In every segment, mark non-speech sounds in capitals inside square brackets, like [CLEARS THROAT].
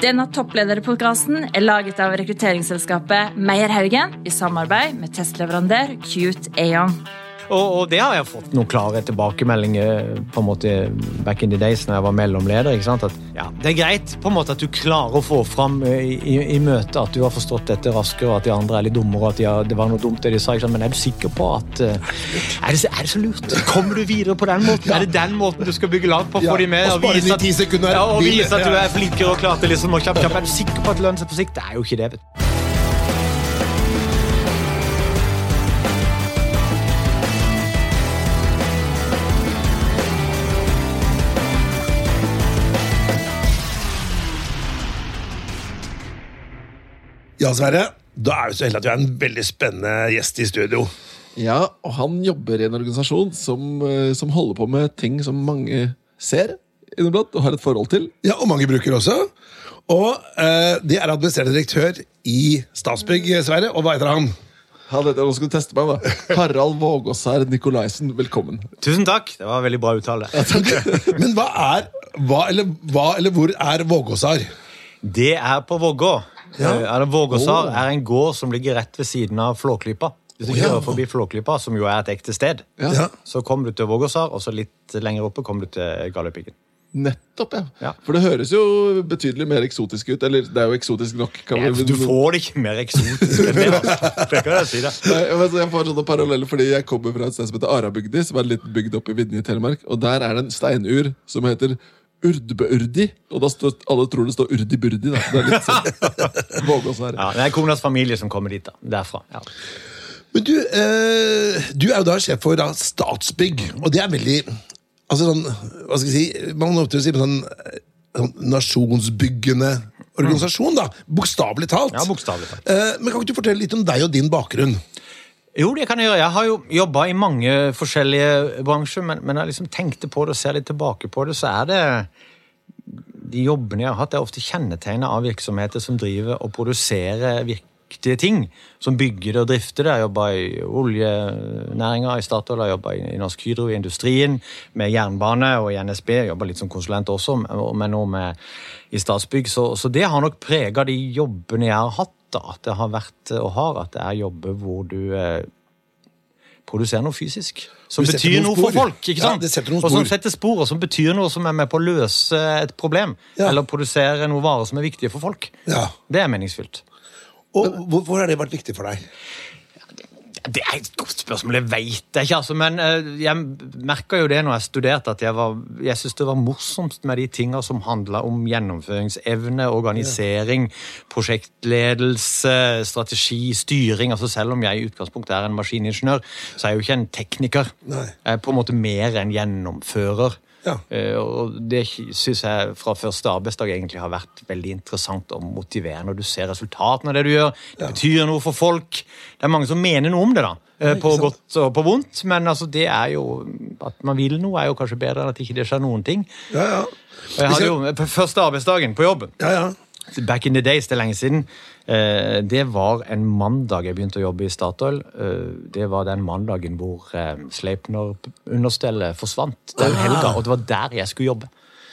Denne topplederpodkasten er laget av rekrutteringsselskapet Meierhaugen i samarbeid med testleverandør Cute Aon. Og, og, det har jeg fått noen klare tilbakemeldinger på en måte back in the days når jeg var mellomleder. ikke sant? At, ja, det er greit på en måte at du klarer å få fram i, i, i møtet at du har forstått dette raskere, og at de andre er litt dummere, og at de har, det var noe dumt det de sa. Men er du sikker på at uh, er, det, er, det, så lurt? Kommer du videre på den måten? Ja. Er det den måten du skal bygge lag på? Få ja, de med? Og, og vise at, ja, og vise at du er flinkere og klar til liksom, å kjapp, kjapp. Er du sikker på at det lønner seg på sikt? Det er jo ikke det. vet du. Ja, Sverre. Da er vi så heldige at vi har en veldig spennende gjest i studio. Ja, og han jobber i en organisasjon som, eh, som holder på med ting som mange ser inniblant og har et forhold til. Ja, Og mange bruker også. Og eh, Det er administrerende direktør i Statsbygg, Sverre. Og hva heter han? Han heter, nå skal du teste meg da. [LAUGHS] Harald Vågåsær Nikolaisen, velkommen. Tusen takk. Det var veldig bra uttale. [LAUGHS] Men hva er hva eller, hva eller hvor er Vågåsar? Det er på Vågå. Ja. Ja, Vågåsar oh. er en gård som ligger rett ved siden av Flåklypa. Hvis du kjører forbi Flåklypa, som jo er et ekte sted, ja. så kommer du til Vågåsar, og så litt lenger oppe kommer du til Galdhøpiggen. Nettopp, ja. ja. For det høres jo betydelig mer eksotisk ut. Eller det er jo eksotisk nok. Ja, du får det ikke mer eksotisk enn det. altså. [LAUGHS] Det kan jeg si det. Nei, jeg får sånne paralleller fordi jeg kommer fra et sted som heter Arabygdi, som er litt bygd opp i Vinje i Telemark. Og der er det en steinur som heter Urdbeurdi. Og da står, alle tror det står Urdi-burdi. Det er litt sånn [LAUGHS] vågåsvære. Ja, det er konas familie som kommer dit. da, derfra. Ja. Men du, eh, du er jo da sjef for da, Statsbygg, og det er veldig altså sånn, hva skal jeg si, Man må si sånn, sånn nasjonsbyggende organisasjon, da. Bokstavelig talt. Ja, bokstavelig talt. Eh, men Kan ikke du fortelle litt om deg og din bakgrunn? Jo, det kan jeg gjøre. Jeg har jo jobba i mange forskjellige bransjer, men, men jeg liksom tenkte på det og ser litt tilbake på det, så er det De jobbene jeg har hatt, er ofte kjennetegna av virksomheter som driver og produserer viktige ting. Som bygger det og drifter det. Jeg jobba i oljenæringa i Statoil, jeg jobba i Norsk Hydro i industrien, med jernbane og i NSB. Jeg jobba litt som konsulent også, men nå med i Statsbygg. Så, så det har nok prega de jobbene jeg har hatt at det har vært og har, at det er jobber hvor du eh, produserer noe fysisk. Som betyr noe spor. for folk. ikke sant? Ja, og som setter spor, og som betyr noe som er med på å løse et problem. Ja. Eller produsere noen varer som er viktige for folk. Ja. Det er meningsfylt. Og Hvorfor har det vært viktig for deg? Det er et godt spørsmål, jeg veit ikke. Altså, men eh, jeg merka jo det når jeg studerte, at jeg, var, jeg syntes det var morsomst med de tinga som handla om gjennomføringsevne, organisering, prosjektledelse, strategi, styring. Altså Selv om jeg i utgangspunktet er en maskiningeniør, så er jeg jo ikke en tekniker. Nei. Jeg er på en måte mer en gjennomfører. Ja. Uh, og Det syns jeg fra første arbeidsdag egentlig har vært veldig interessant og motiverende. Og du ser resultatene av det du gjør. Det ja. betyr noe for folk. Det er mange som mener noe om det, da. Uh, på godt og på vondt. Men altså, det er jo at man vil noe, er jo kanskje bedre enn at ikke det skjer noen ting. Ja, ja. Og jeg hadde jo første arbeidsdagen på jobb. Ja, ja. Back in the days, det er lenge siden. Eh, det var en mandag jeg begynte å jobbe i Statoil. Eh, det var den mandagen hvor eh, Sleipner-understellet forsvant den ah. helga, og det var der jeg skulle jobbe.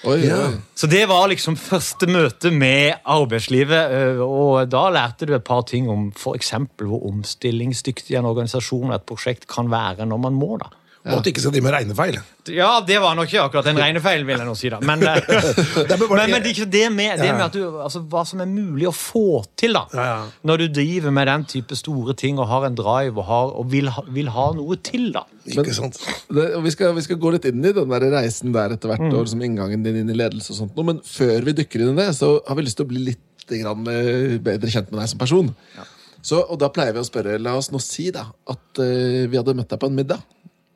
Oi, ja. Så det var liksom første møte med arbeidslivet. Og da lærte du et par ting om f.eks. hvor omstillingsdyktig en organisasjon og et prosjekt kan være når man må. da. Ja. Og at du ikke skal drive med regnefeil. Ja, det var nok ikke akkurat en regnefeil, vil jeg nå si. da. Men, eh, [LAUGHS] men, men det, det, med, det med at du, altså, hva som er mulig å få til da, ja, ja. når du driver med den type store ting og har en drive og, har, og vil, vil, ha noe til. da. Ikke sant? Det, vi, skal, vi, skal, gå litt inn i den der reisen der etter hvert, mm. år, som inngangen din inn i ledelse og sånt. Men før vi dykker inn i det, så har vi lyst til å bli litt grann, eh, bedre kjent med deg som person. Så, og da pleier vi å spørre, La oss nå si da, at uh, vi hadde møtt deg på en middag.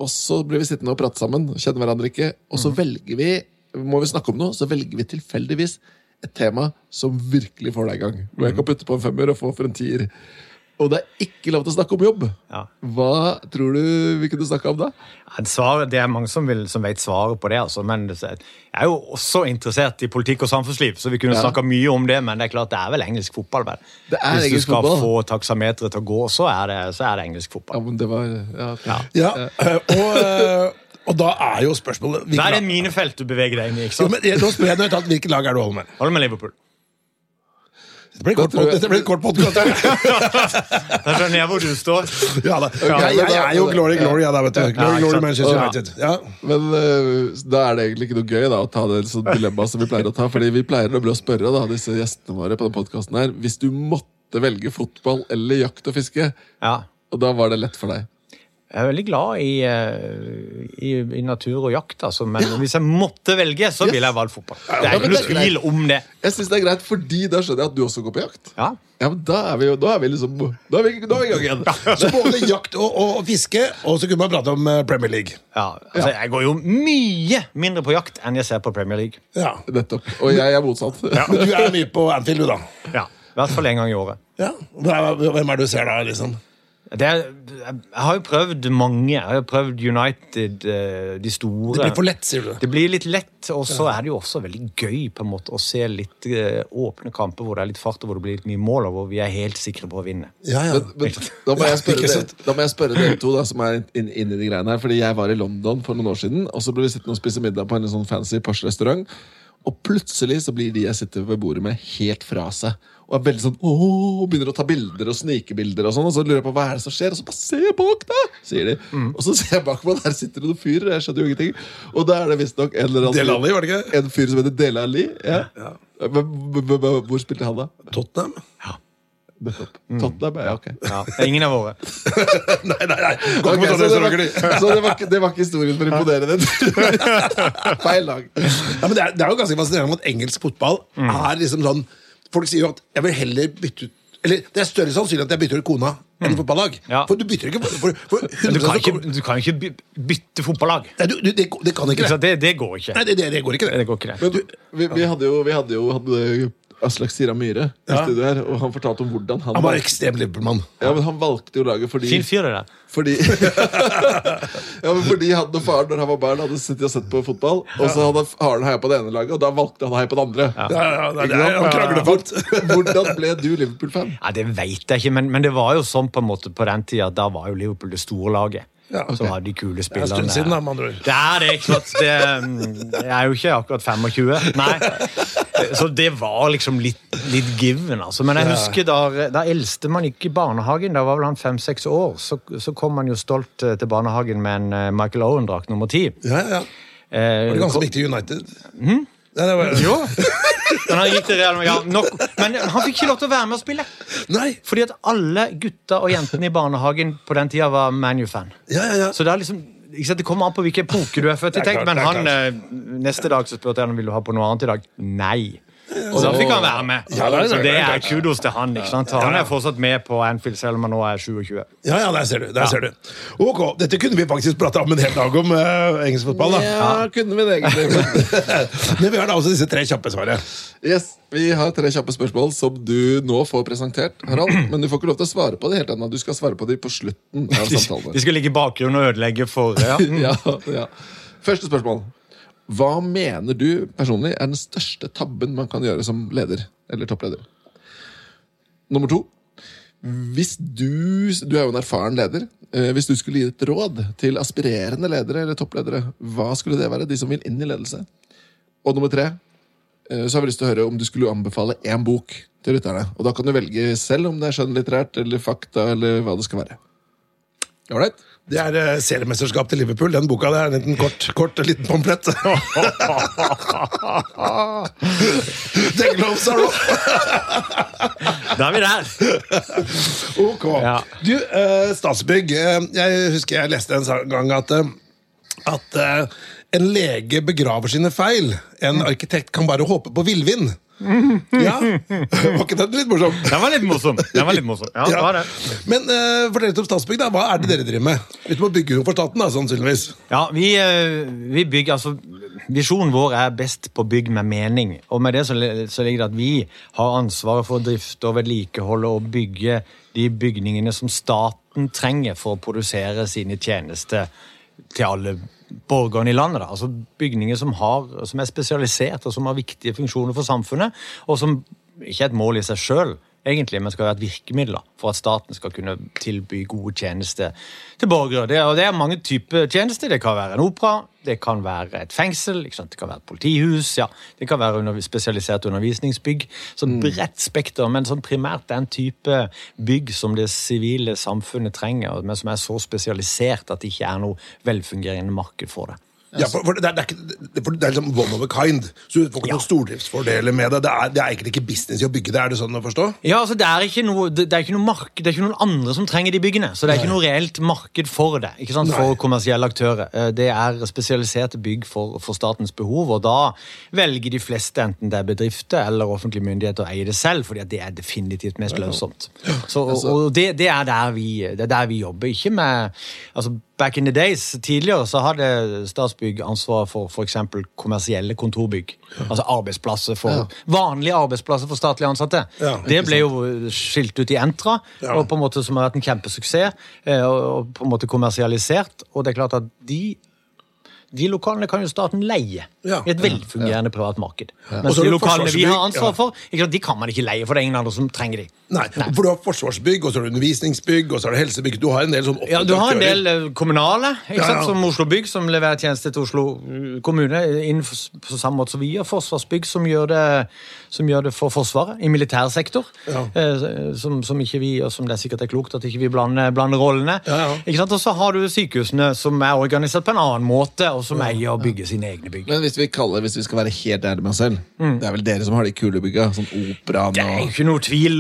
Og så blir vi sittende og prate sammen, kjenner hverandre ikke. Og så mm. velger vi må vi snakke om noe, så velger vi tilfeldigvis et tema som virkelig får deg i gang. Hvor jeg kan putte på en femmer og få for en tier og det er ikke lov til å snakke om jobb. Ja. Hva tror du vi kunne snakke om da? Ja, svar, det er mange som, vil, som vet svaret på det. Altså. Men jeg er jo også interessert i politikk og samfunnsliv, så vi kunne ja. snakka mye om det. Men det er klart det er vel engelsk fotball. Vel. Hvis du skal fotball. få taksameteret til å gå, så er, det, så er det engelsk fotball. Ja, men det var... Ja, ja. og... Uh, og da er jo spørsmålet Da er det mine felt du beveger deg inn i. ikke sant? Jo, men, nå spør jeg nøytralt, Hvilket lag er du holder med? Holder med Liverpool. Dette blir kort, jeg- dette blir en kort podkast. Da skjønner jeg hvor du står. Ja, da. jeg, jeg, er jo glory, glory, ja, da, vet du. Glory, glory. Manchester United. Ja. Men uh, da er det egentlig ikke noe gøy da, å ta det sånn dilemma som vi pleier å ta. Fordi vi pleier å spørre da, disse gjestene våre på den podcasten her Hvis du måtte velge fotball eller jakt og fiske, Ja. og da var det lett for deg. Jeg er veldig glad i, eh, i, i natur og jakt, altså. men hvis jeg måtte velge, så ville jeg valgt fotball. Det er ikke noe tvil om det. Jeg synes det er greit, fordi da skjønner jeg at du også går på jakt. Ja. Ja, men Da er vi jo da er vi liksom Da er vi, da er vi i gang igjen. [LAUGHS] Så både jakt og, og, fiske, og så kunne man prate om eh, Premier League. Ja, altså, Jeg går jo mye mindre på jakt enn jeg ser på Premier League. Ja. Nettopp. Og jeg er motsatt. [LAUGHS] Ja. [LAUGHS] du er mye på Anfield, du, da. Ja, I hvert fall én gang i året. Ja. Hvem er det du ser da, liksom? Det er, jeg har jo prøvd mange. Jeg har jo prøvd United, eh, de store. Det blir for lett, sier du. Det blir litt lett, og så er det jo også veldig gøy på en måte å se litt eh, åpne kamper hvor det er litt fart og hvor det blir litt mye mål, og hvor vi er helt sikre på å vinne. Ja, ja. Men, men, da, må jeg spørre dere, da må jeg spørre dere to da, som er inne inn i de greiene her. Fordi jeg var i London for noen år siden, og så ble vi sittende og spise middag på en sånn fancy Porsche-restaurant. Og plutselig så blir de jeg sitter ved bordet med, helt fra seg. Og er veldig sånn, åh, begynner å ta bilder og snikebilder. Og sånn, og så lurer jeg på hva er det som skjer. Og så bare se bak deg! sier de. Og så ser jeg bak meg, der sitter det noen fyr. Jeg skjønner jo ingenting. Og da er det visstnok en eller annen var det ikke? En fyr som heter Dele Ali. Ja. Men Hvor spilte han, da? Tottenham? Nettopp. Tottenham? Ja, ok. Ja, ingen av våre. [LAUGHS] Nei, nei, nei. Gå Ok, ikke på så det var, så det var, det var ikke historien for å imponere den. [LAUGHS] Feil lag. Ja, det, er, det er jo ganske fascinerende at engelsk fotball er liksom sånn Folk sier jo at jeg vil heller bytte ut Eller det er større sannsynlig at jeg bytter ut kona enn fotballag. Ja. For du bytter ikke for, for, du kan ikke, du kan ikke bytte fotballag. Nei, du, du, det, det kan ikke det. det, det går ikke. Nei, det, det, det går ikke, det. Går ikke. Men vi, vi hadde jo, vi hadde jo hadde Aslak Sira Myhre i Ja. studio her, og han fortalte om hvordan han Han var ekstrem Liverpool-mann. ja, men han valgte jo laget fordi Fin fyr, det. Fordi, [LAUGHS] [LAUGHS] ja, men fordi han og faren når han var barn hadde sittet og sett på fotball, og så hadde faren heia på det ene laget, og da valgte han å heie på det andre. Ja, ja, ja, det er, han. [LAUGHS] Hvordan ble du Liverpool-fan? Ja, Det vet jeg ikke, men, men det var jo sånn på en måte på den tida. Da var jo Liverpool det store laget. Ja, okay. Som hadde de kule Det er en stund siden, da, med andre ord. Det er det, sant? Det, mm, jeg er jo ikke akkurat 25. Nei. Så det var liksom litt, litt given, altså. Men jeg husker da, da eldste man gikk i barnehagen, da var vel han fem-seks år, så, så kom man jo stolt eh, til barnehagen med en eh, Michael Owen-drakt nummer ti. Ja, ja. Eh, Var det ganske viktig i United? Nei, det var, Jo. [LAUGHS] Men han gikk til Real Madrid. Nok. Men han fikk ikke lov til å være med og spille. Nei. Fordi at alle gutta og jentene i barnehagen på den tida var ManU-fan. Ja, ja, ja. Så det er liksom ikke Det kommer an på hvilken epoke du er født i. Men han, eh, neste dag så spurte jeg om vil du ha på noe annet i dag. Nei. Og da fikk han være med. Ja, det er- så det det er kudos til han. ikke sant? Han er fortsatt med på Anfield selv om han nå er 27. Ja, ja, der ser du. der ser du. Ok, Dette kunne vi faktisk prata om en hel dag om uh, engelsk fotball. da. Ja, kunne vi det egentlig. [LAUGHS] [LAUGHS] Men vi har da også disse tre kjappe svarene. Yes, Vi har tre kjappe spørsmål som du nå får presentert. Harald, [CLEARS THROAT] Men du får ikke lov til å svare på det helt ennå. Du skal svare på dem på slutten av samtalen. de skal ligge i bakgrunnen og ødelegge for ja. [LAUGHS] Ja, ja. Første spørsmål. Hva mener du personlig er den største tabben man kan gjøre som leder eller toppleder? Nummer to. Hvis du, du er jo en erfaren leder. Eh, Hvis du skulle gi et råd til aspirerende ledere eller toppledere, hva skulle det være? De som vil inn i ledelse. Og nummer tre. eh, Så har vi lyst til å høre om du skulle anbefale én bok til lytterne. Og da kan du velge selv om det er skjønnlitterært eller fakta eller hva det skal være. Ålreit? Det er uh, seriemesterskap til Liverpool. Den boka der er en liten kort, kort liten pamplett. [LAUGHS] The gloves are off! Da er vi der. Ok. Ja. Du, uh, Statsbygg. Uh, jeg husker jeg leste en gang at, eh, at eh, en lege begraver sine feil. En arkitekt kan bare håpe på villvind. [LAUGHS] Ja, Var ikke den litt morsom? Den var litt morsom. Den var litt morsom. Ja, det var det. Men uh, fortell litt om Statsbygg. da. Hva er det dere driver med? Ute på å bygge for staten, da, sannsynligvis. Ja, vi, eh, vi bygger, altså Visjonen vår er best på bygg med mening. Og med det så, så ligger det at vi har ansvaret for å drifte og vedlikeholde og bygge de bygningene som staten trenger for å produsere sine tjenester til alle borgerne i landet. Da. Altså Bygninger som, har, som er spesialisert og som har viktige funksjoner for samfunnet, og som ikke er et mål i seg sjøl, egentlig, men skal være et virkemiddel for at staten skal kunne tilby gode tjenester til borgere. Det, og det er mange typer tjenester. Det kan være en opera, det kan være et fengsel, det kan være et politihus, ja. det kan være under, spesialisert undervisningsbygg. Så Mm. bredt spekter, men sånn primært den type bygg som det sivile samfunnet trenger, men som er så spesialisert at det ikke er noe velfungerende marked for det. Ja, for, for det, er, det, er ikke, for det er liksom one of a kind. Så du får ikke noen stordriftsfordeler med det. Det er, det er egentlig ikke business i å bygge det. Er det sånn å forstå? Ja, altså det er ikke noe, det, er ikke noe mark, det er ikke noen andre som trenger de byggene. Så det er ikke noe reelt marked for det, ikke sant, for Nei. kommersielle aktører. Eh, Det er spesialiserte bygg for, for statens behov, og da velger de fleste, enten det er bedrifter eller offentlige myndigheter, å eie det selv, fordi det er definitivt mest lønnsomt. Så, og, og det, det, er der vi, det er der vi jobber, ikke med altså Back in the days, tidligere, så hadde Statsbygg ansvar for f.eks. kommersielle kontorbygg. Altså arbeidsplasser for vanlige arbeidsplasser for statlige ansatte. Ja, det ble jo skilt ut i Entra, Ja. og på en måte som har vært en kjempesuksess. eh, og på en måte kommersialisert. Og det er klart at de de lokalene kan jo staten leie Ja. i et velfungerende privat marked. Ja. Mens de lokalene vi har ansvar for, ikke de kan man ikke leie, for det er ingen andre som trenger de. Nei, for du har forsvarsbygg, og så har du undervisningsbygg, og så har du helsebygg. Du har en del sånn Ja, Du har en del eh, kommunale, Ja, ja. sant, som Oslo Bygg, som leverer tjenester til Oslo eh, kommune innenfor, på samme måte som vi har Forsvarsbygg, som gjør det, som gjør det for Forsvaret, i militær sektor. Ja. Eh, som, som ikke vi, og som det er sikkert er klokt at ikke vi blander, blander rollene. Ja, ja. Ikke sant, Og så har du sykehusene, som er organisert på en annen måte, og som eier og bygger sine egne bygg. Men hvis vi kaller, hvis vi skal være helt ærlige med oss selv, det er vel dere som har de kule bygga? Sånn operaen Det er ikke noe tvil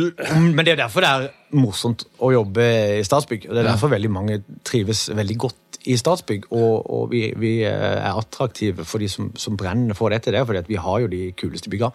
men det er derfor det er morsomt å jobbe i Statsbygg. Og det er derfor veldig mange trives veldig godt i Statsbygg, og, og vi, vi er attraktive for de som, som brenner for dette. Det er fordi vi har jo de kuleste bygga,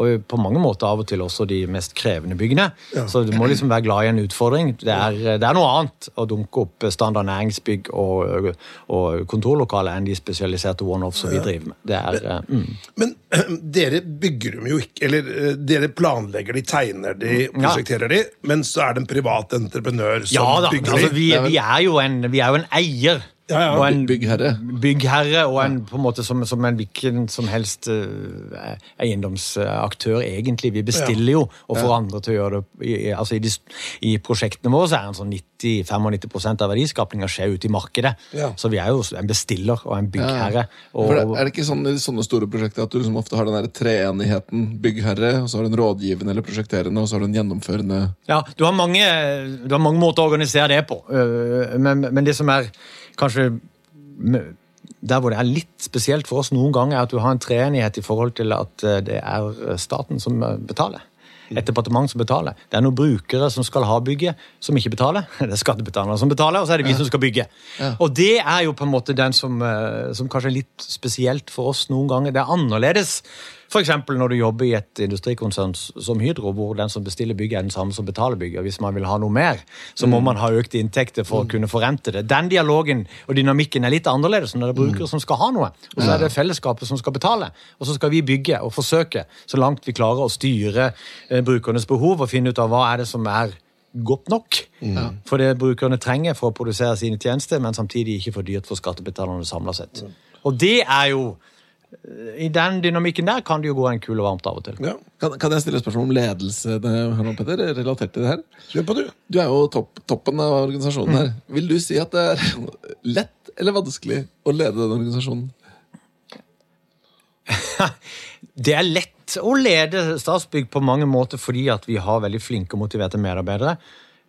og på mange måter av og til også de mest krevende byggene. Så du må liksom være glad i en utfordring. Det er, det er noe annet å dunke opp standard næringsbygg og, og kontorlokaler enn de spesialiserte one-offs som vi driver med. Er, men, mm. Men [CLEARS THROAT] dere bygger dem jo ikke Eller eh, dere planlegger de, tegner de, prosjekterer de, men så er det en privat entreprenør som Ja da, bygger altså, vi, vi, er en, vi er jo en eier. Ja, ja. Og en Byggherre. byggherre, og en, på en måte som, som en hvilken som helst uh, eiendomsaktør, egentlig. Vi bestiller jo og får andre til å gjøre det. I, altså, i, de, I prosjektene våre så er en sånn 90-95% av verdiskapinga skjer ute i markedet. Så vi er jo en bestiller og en byggherre. Og, For det, Er det ikke sånn i sånne store prosjekter at du liksom ofte har den der treenigheten byggherre, og så har du en rådgivende eller prosjekterende, og så har du en gjennomførende Ja, du har mange, du har mange måter å organisere det på. Øh, Men, men det som er kanskje der hvor det er litt spesielt for oss noen ganger, er at du har en treenighet i forhold til at øh, det er staten som øh, betaler. Et departement som betaler. Det er noen brukere som skal ha bygget, som ikke betaler. [LAUGHS] Det er skattebetalerne som betaler, og så er det vi som skal bygge. Og det er jo på en måte den som, som kanskje er litt spesielt for oss noen ganger. Det er annerledes F.eks. når du jobber i et industrikonsern som Hydro, hvor den som bestiller bygget, er den samme som betaler bygget. Hvis man vil ha noe mer, så må man ha økte inntekter for å kunne forrente det. Den dialogen og dynamikken er litt annerledes når det er brukere som skal ha noe. Og så er det fellesskapet som skal betale. Og så skal vi bygge og forsøke, så langt vi klarer, å styre eh, brukernes behov og finne ut av hva er det som er godt nok for det brukerne trenger for å produsere sine tjenester, men samtidig ikke for dyrt for skattebetalerne samla sett. Og det er jo i den dynamikken der kan det jo gå en kul og varmt av og til. Ja, kan, kan jeg stille et spørsmål om ledelse Herman Petter, relatert til det her? Kjør på, du. Du er jo topp, toppen av organisasjonen her. Vil du si at det er [LAUGHS] lett eller vanskelig å lede den organisasjonen? [LAUGHS] Det er lett å lede Statsbygg på mange måter fordi at vi har veldig flinke og motiverte medarbeidere.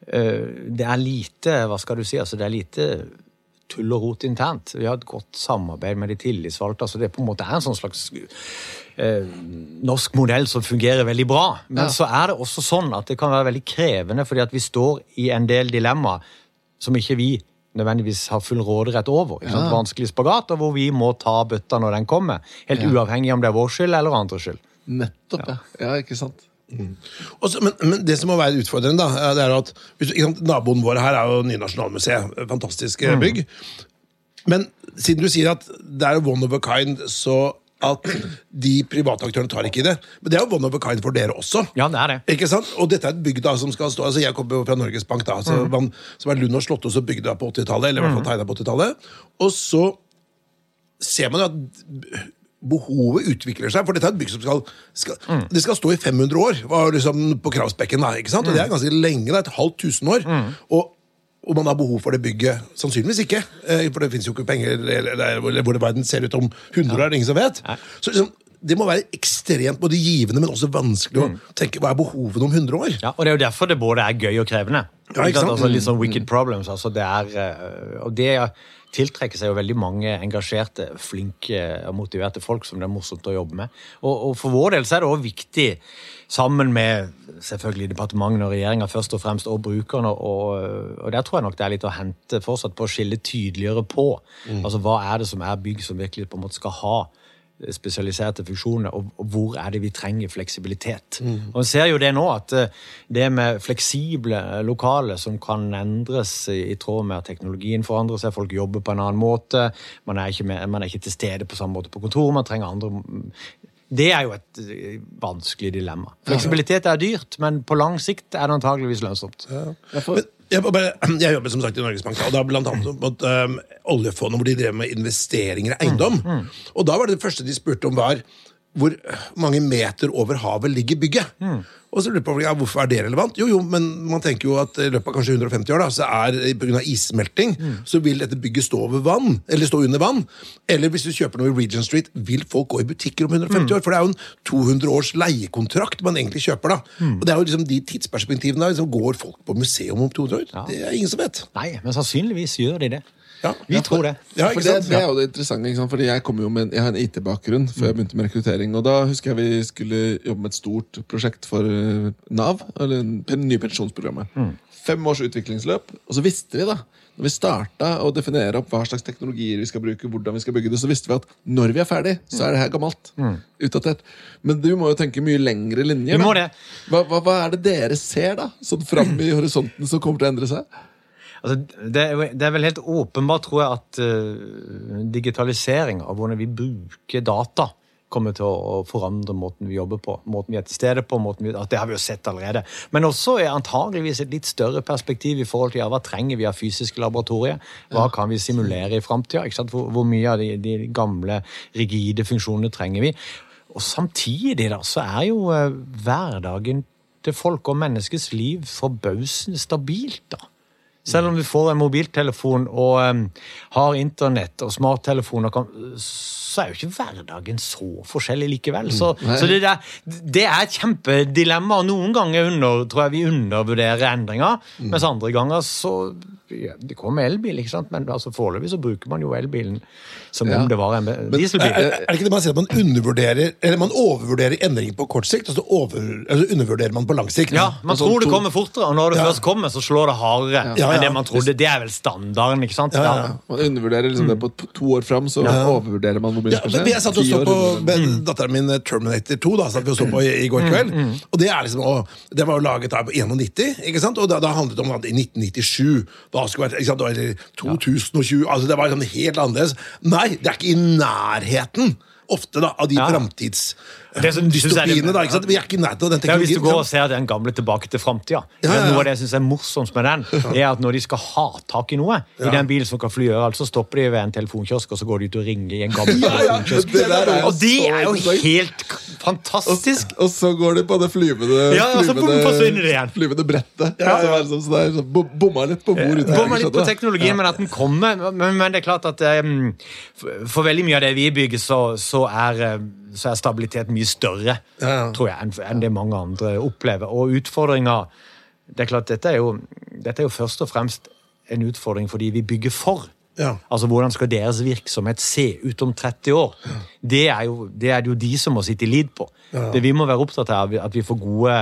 Eh, Det er lite hva skal du si, altså det er lite tull og rot internt. Vi har et godt samarbeid med de tillitsvalgte. altså Det på en måte er en sånn slags eh, norsk modell som fungerer veldig bra. Men så er det også sånn at det kan være veldig krevende, fordi at vi står i en del dilemmaer som ikke vi nødvendigvis har full råderett over. Ikke sant? Vanskelig spagat, og hvor vi må ta bøtta når den kommer. Helt uavhengig om det er vår skyld eller andres skyld. Nettopp, ja. ja ikke sant? Og så- men, men det som må være utfordrende, da, det er at sant, naboen vår her er jo nye Nasjonalmuseet. Fantastiske bygg. Men siden du sier at det er one of a kind, så at de private aktørene tar ikke i det. Men det er jo one of a kind for dere også. Ja, det er det. Ikke sant? Og dette er et bygg da som skal stå altså Jeg kommer fra Norges Bank, da, altså, man, som er Lund og Slotto og bygde det på 80-tallet. Eller i hvert fall tegnet på 80-tallet. Og så ser man jo at behovet utvikler seg. For dette er et bygg som skal, skal Det skal stå i 500 år, var liksom på Kravsbekken. Der, ikke sant? Og det er ganske lenge. det er Et halvt tusen år. Og om man har behov for det bygget? Sannsynligvis ikke. eh, For det fins jo ikke penger eller, eller, hvor verden ser ut om 100 år. er det ingen som vet. Så liksom, Det må være ekstremt både givende, men også vanskelig å tenke hva er behovene om 100 år. Ja, og det er jo derfor det både er gøy og krevende. Ja, ikke sant? Altså, litt sånn wicked problems. Altså, det er, eh, og det tiltrekker seg jo veldig mange engasjerte, flinke og motiverte folk som det er morsomt å jobbe med. Og, og for vår del så er det også viktig, sammen med selvfølgelig departementene og regjeringa først og fremst, og brukerne, og, og der tror jeg nok det er litt å hente fortsatt på å skille tydeligere på. Altså hva er det som er bygg som virkelig på en måte skal ha spesialiserte funksjoner, og, og hvor er det vi trenger fleksibilitet. Og Man ser jo det nå, at eh, det med fleksible lokaler som kan endres i, i tråd med at teknologien forandrer seg, folk jobber på en annen måte, man er ikke, med, man er ikke til stede på samme måte på kontoret, man trenger andre det er jo et eh, vanskelig dilemma. Fleksibilitet er dyrt, men på lang sikt er det antageligvis lønnsomt. Ja. Men jeg, bare, [CLEARS THROAT] jeg jobber som sagt i Norges Bank, og da blant annet mot um, oljefondet, hvor de drev med investeringer i eiendom. Og da var det det første de spurte om, var hvor mange meter over havet ligger bygget. Og så lurer på, ja, Hvorfor er det relevant? Jo, jo, men man tenker jo at i løpet av kanskje 150 år, da, så er pga. issmelting, så vil dette bygget stå over vann, eller stå under vann. Eller hvis du kjøper noe i Regent Street, vil folk gå i butikker om 150 år? For det er jo en 200 års leiekontrakt man egentlig kjøper, da. Og det er jo liksom de tidsperspektivene der. Liksom, går folk på museum om 200 år? Det er ingen som vet. Nei, men sannsynligvis gjør de det. Ja. Vi tror det. Ja, For det, det er jo det interessante, ikke sant? Fordi jeg, kommer jo med jeg har en IT-bakgrunn før jeg begynte med rekruttering. og Da husker jeg vi skulle jobbe med et stort prosjekt for eh, Nav, eller det nye pensjonsprogrammet. Fem års utviklingsløp. Og så visste vi, da, når vi starta å definere opp hva slags teknologier vi skal bruke, hvordan vi skal bygge det, så visste vi at når vi er ferdig, så er det her gammelt. Utdatert. Men du må jo tenke mye lengre linjer. Vi må det. Hva, hva, hva er det dere ser, da? Sånn fram i horisonten som kommer til å endre seg? Altså, det, det er vel helt åpenbart, tror jeg, at uh, digitalisering av hvordan vi bruker data, kommer til å, forandre måten vi jobber på. Måten vi er til stede på. måten vi, Det har vi jo sett allerede. Men også er antageligvis et litt større perspektiv i forhold til ja, hva trenger vi av fysiske laboratorier. Hva kan vi simulere i framtida? Hvor, hvor mye av de, de gamle, rigide funksjonene trenger vi? Og samtidig da, så er jo eh, hverdagen til folk og menneskets liv forbausende stabilt. da. Selv om vi får en mobiltelefon og um, har internett og smarttelefoner, så er jo ikke hverdagen så forskjellig likevel. Så, så det, der, det er et kjempedilemma, noen ganger under, tror jeg vi undervurderer endringer, mens andre ganger så ja, Det kommer elbil, ikke sant? men altså foreløpig så bruker man jo elbilen som Ja. om det var en dieselbil. Er, er det ikke det man sier at man undervurderer Eller man overvurderer endringer på kort sikt, og så over, eller undervurderer man på lang sikt? Ja, Man sånn tror det kommer fortere, og når det Ja. først kommer, så slår det hardere enn det man trodde. Det er vel standarden, ikke sant? Ja, ja, ja. Man undervurderer liksom det på to- år fram, så overvurderer man hvor mye Ja, som men skal skje. jeg satt og så på mm. datteren min eh, Terminator 2 da, satt vi og så på i, i går kveld. Og det er liksom, å, det var jo laget da på 91, ikke sant? og da, da handlet det om at i 1997 da skulle vært, ikke sant? Eller 2020 altså Det var sånn helt annerledes. Nei, det er ikke i nærheten ofte da, av de Ja. Framtidsdystopiene. da, ikke sant? Vi er ikke i nærheten av den Ja, hvis du går og ser den gamle tilbake til framtida. Ja. Noe av det jeg synes er morsomst med den, det er at når de skal ha tak i noe i den bilen som kan fly overalt, så stopper de ved en telefonkiosk, og så går de ut og ringer i en gammel Ja, ja, telefonkiosk. Og de er jo helt fantastisk! Og så går de på det flyvende Ja, flyvende-. Flyvende brettet. Ja, ja. Så der, sånn- så er sånn, bom- Bomma litt på hvor. Bommer litt på teknologien, men at den kommer. Men, men det er klart at um, for, veldig mye av det vi bygger, så, så, er, um, så er stabilitet mye større, Ja, tror jeg, enn, enn det mange andre opplever. Og utfordringa Det er klart, dette er, jo, dette er jo først og fremst en utfordring fordi vi bygger for. Ja. Altså, Hvordan skal deres virksomhet se ut om 30 år? Det, er jo, det er det jo de som må sitte i lid på. Det vi må være opptatt av, at vi får gode,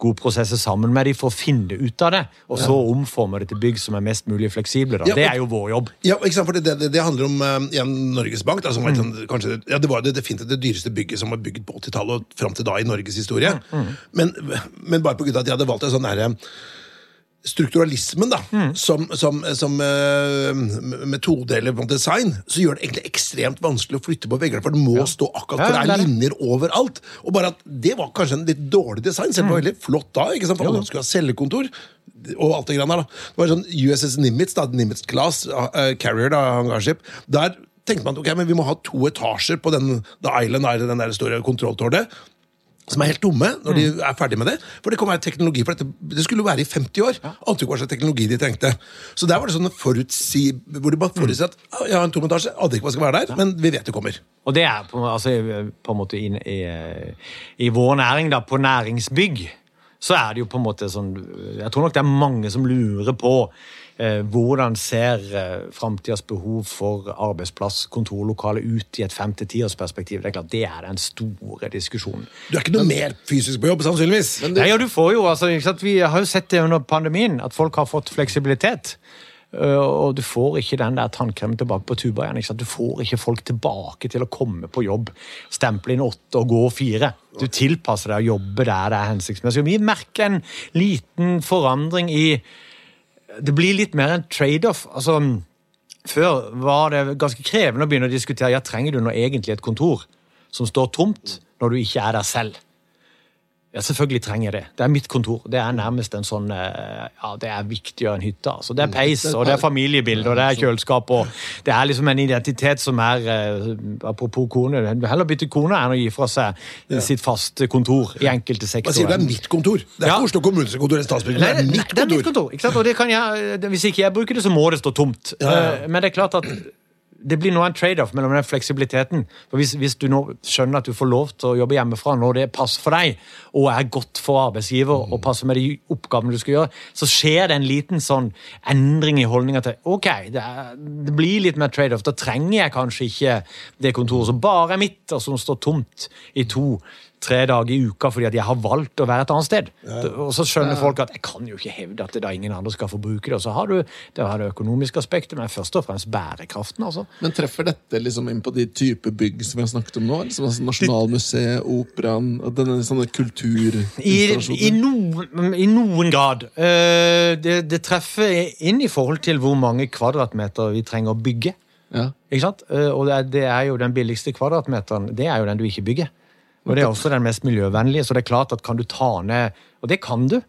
gode prosesser sammen med dem for å finne ut av det, og så omforme det til bygg som er mest mulig fleksible. Da. Ja, Det er jo vår jobb. Ja, ikke sant? For det, det, det handler om eh, igjen Norges Bank. Var et sånn, kanskje, ja, det var det definitivt det dyreste bygget som var bygget på 80-tallet og fram til da i Norges historie. Men, men bare på grunn av at de hadde valgt en sånn derre strukturalismen da, som, som, som uh, metode eller design, så gjør det egentlig ekstremt vanskelig å flytte på veggene, for det må stå akkurat, Ja, for det det er er linjer overalt. Og bare at Det var kanskje en litt dårlig design, selv om det var veldig flott da, ikke sant? for alle skulle ha cellekontor. Og alt det grann der da. Det var sånn USS Nimitz, da, Nimitz Class, uh, Carrier, da, hangarskip. Der tenkte man ok, men vi må ha to etasjer på den The Island, den der store kontrolltårnet. Som er helt dumme når de er ferdig med det. For det kan være teknologi for dette. Det skulle jo være i 50 år. Ante ikke hva slags teknologi de trengte. Så der var det sånn forutsi, hvor de bare forutsier at ja, jeg har en tom etasje, aner ikke hva skal være der, men vi vet det kommer. Og det er på, altså, på en måte i, i, i vår næring, da, på næringsbygg, så er det jo på en måte sånn Jeg tror nok det er mange som lurer på hvordan ser eh, framtidas behov for arbeidsplass, kontorlokale, ut i et fem til tiårsperspektiv. Det er klart, det er den store diskusjonen. Du er ikke noe mer fysisk på jobb, sannsynligvis. Nei, ja, du får jo, altså? Vi har jo sett det under pandemien, at folk har fått fleksibilitet. Uh, og du får ikke den der tannkremen tilbake på tuba igjen. Du får ikke folk tilbake til å komme på jobb, stemple inn åtte og gå fire. Du tilpasser deg å jobbe der det er hensiktsmessig. Vi merker en liten forandring i Det blir litt mer en trade-off. Altså, før var det ganske krevende å begynne å diskutere ja, trenger du nå egentlig et kontor som står tomt når du ikke er der selv. Ja, selvfølgelig trenger jeg det. Det er mitt kontor. Det er nærmest en sånn eh, Ja, det er viktigere enn hytta. Altså. Det er peis, og det er familiebilde, og det er kjøleskap, og det er liksom en identitet som er eh, Apropos kone, heller bytte kone enn å gi fra seg sitt faste kontor i enkelte Hva sier du? Det er mitt kontor. Det er Ja. ikke Oslo kommunes kontor eller. Det er det, kontor. det er mitt kontor. Ikke sant? Og det kan jeg, hvis ikke jeg bruker det, så må det stå tomt. Ja, ja. Eh, Men det er klart at det blir nå en trade-off mellom den fleksibiliteten. For hvis, hvis du nå skjønner at du får lov til å jobbe hjemmefra når det passer for deg, og er godt for arbeidsgiver og passer med de oppgavene du skal gjøre, så skjer det en liten sånn endring i holdninga til ok, det, er, det blir litt mer trade-off. Da trenger jeg kanskje ikke det kontoret som bare er mitt, og som står tomt i to tre dager i uka fordi at jeg har valgt å være et annet sted. Og så skjønner folk at jeg kan jo ikke hevde at det da ingen andre skal få bruke det. Og så har du det, har det økonomiske aspektet, men først og fremst bærekraften. altså. Men treffer dette liksom inn på de type bygg som vi har snakket om nå? Liksom, altså Nasjonalmuseet, Operaen denne sånne I, i, noen, I noen grad. Uh, det, det treffer inn i forhold til hvor mange kvadratmeter vi trenger å bygge. Ja. Ikke sant? Eh, Og det er, det er jo den billigste kvadratmeteren. Det er jo den du ikke bygger. Og det er også den mest miljøvennlige. Så det er klart at kan du ta ned Og det kan du.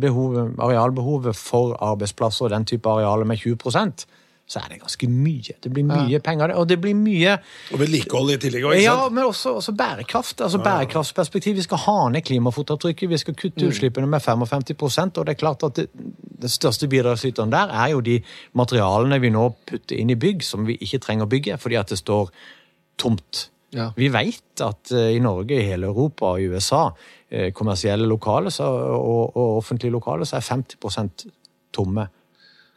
Behovet, arealbehovet for arbeidsplasser og den type arealer med 20% så er det ganske mye. Det blir mye penger, og det blir mye Og vedlikehold i tillegg. ikke sant? ja, men også, også bærekraft. altså Bærekraftsperspektiv. Vi skal ha ned klimafotavtrykket, vi skal Mm. kutte utslippene med 55% og det er klart at det, den største bidragsyteren der er jo de materialene vi nå putter inn i bygg som vi ikke trenger å bygge fordi at det står tomt. Ja. Vi vet at eh, i Norge, i hele Europa og i USA, eh, kommersielle lokaler og, offentlige lokaler, så er 50% tomme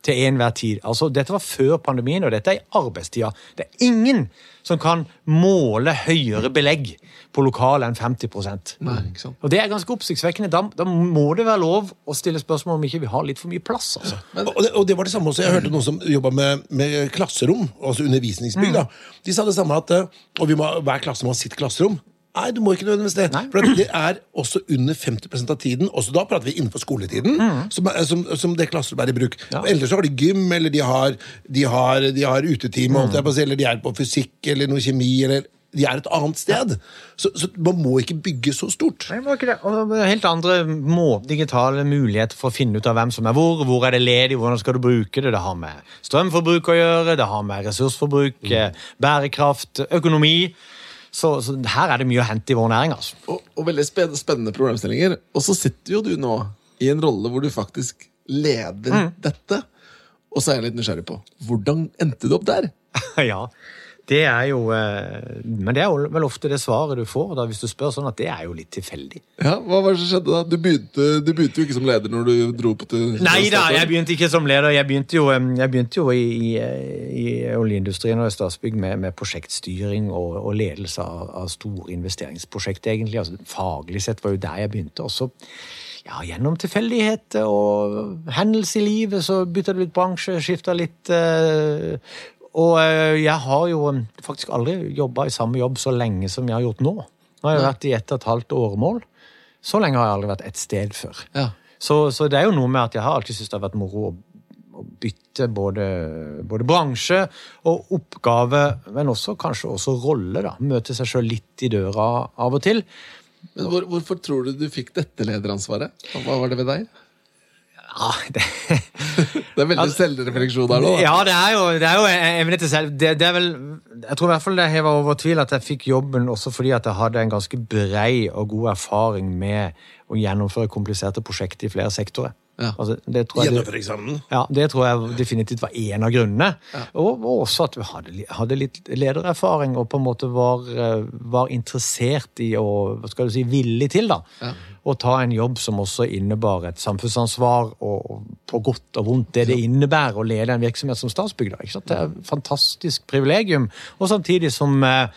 til enhver tid. Altså, dette var før pandemien, og dette er i arbeidstida. Det er ingen som kan måle høyere belegg på lokalet enn 50 Nei, ikke sant. Og det er ganske oppsiktsvekkende. Da, da må det være lov å stille spørsmål om ikke vi har litt for mye plass. altså. Og det, og det var det samme også, Jeg hørte noen som jobba med, med klasserom, altså undervisningsbygg. da. De sa det samme at eh, og vi må, hver klasse må ha sitt klasserom. Nei, du må ikke nødvendigvis det. Nei. For det er også under 50% av tiden, også da prater vi innenfor skoletiden, som, er- som, som det klasserommet er i bruk. Ja. Ellers så har de gym, eller de har, de har, de har utetime, si, eller de er på fysikk eller noe kjemi, eller de er et annet sted. Så, så man må ikke bygge så stort. Nei, man må ikke det. Og helt andre må, digitale muligheter for å finne ut av hvem som er hvor. Hvor er det ledig, hvordan skal du bruke det? Det har med strømforbruk å gjøre, det har med ressursforbruk, mm. bærekraft, økonomi. Så, så her er det mye å hente i vår næring. altså. Og, og veldig spennende problemstillinger. Og så sitter jo du nå i en rolle hvor du faktisk leder dette. Og så er jeg litt nysgjerrig på hvordan endte du opp der? [LAUGHS] ja, det er jo eh, Men det er jo vel ofte det svaret du får da, hvis du spør sånn, at det er jo litt tilfeldig. Ja, Hva var det som skjedde da? Du begynte, du begynte jo ikke som leder når du dro på til Nei da, jeg begynte ikke som leder. Jeg begynte jo, jeg begynte jo i, i, oljeindustrien og i Statsbygg med, med prosjektstyring og, og ledelse av, av store investeringsprosjekter, egentlig. Altså, faglig sett var jo der jeg begynte. også ja, gjennom tilfeldigheter og hendelser i livet, så bytta det litt bransje, skifta litt eh, Og eh, jeg har jo faktisk aldri jobba i samme jobb så lenge som jeg har gjort nå. Nå har jeg vært i ett og et halvt åremål. Så lenge har jeg aldri vært et sted før. Ja. Så, så det er jo noe med at jeg har alltid syntes det har vært moro å, å bytte både, både bransje og oppgave, men også kanskje også rolle. da. Møte seg sjøl litt i døra av og til. Men hvor, Hvorfor tror du du fikk dette lederansvaret? Hva var det ved deg? Ja, det, Det er veldig selvrefleksjon her nå. da. Ja, det er jo, det er jo evne til selv. Det, det er vel, jeg tror i hvert fall det hever over tvil at jeg fikk jobben også fordi at jeg hadde en ganske brei og god erfaring med å gjennomføre kompliserte prosjekter i flere sektorer. Ja. Altså, det tror jeg det, ja, det tror jeg definitivt var en av grunnene. Og, og også at vi hadde, hadde litt ledererfaring og på en måte var, eh, var interessert i og hva skal du si, villig til da, å ta en jobb som også innebar et samfunnsansvar og, og på godt og vondt det det innebærer å lede en virksomhet som Statsbygg. ikke sant? Det er et fantastisk privilegium. Og samtidig som eh,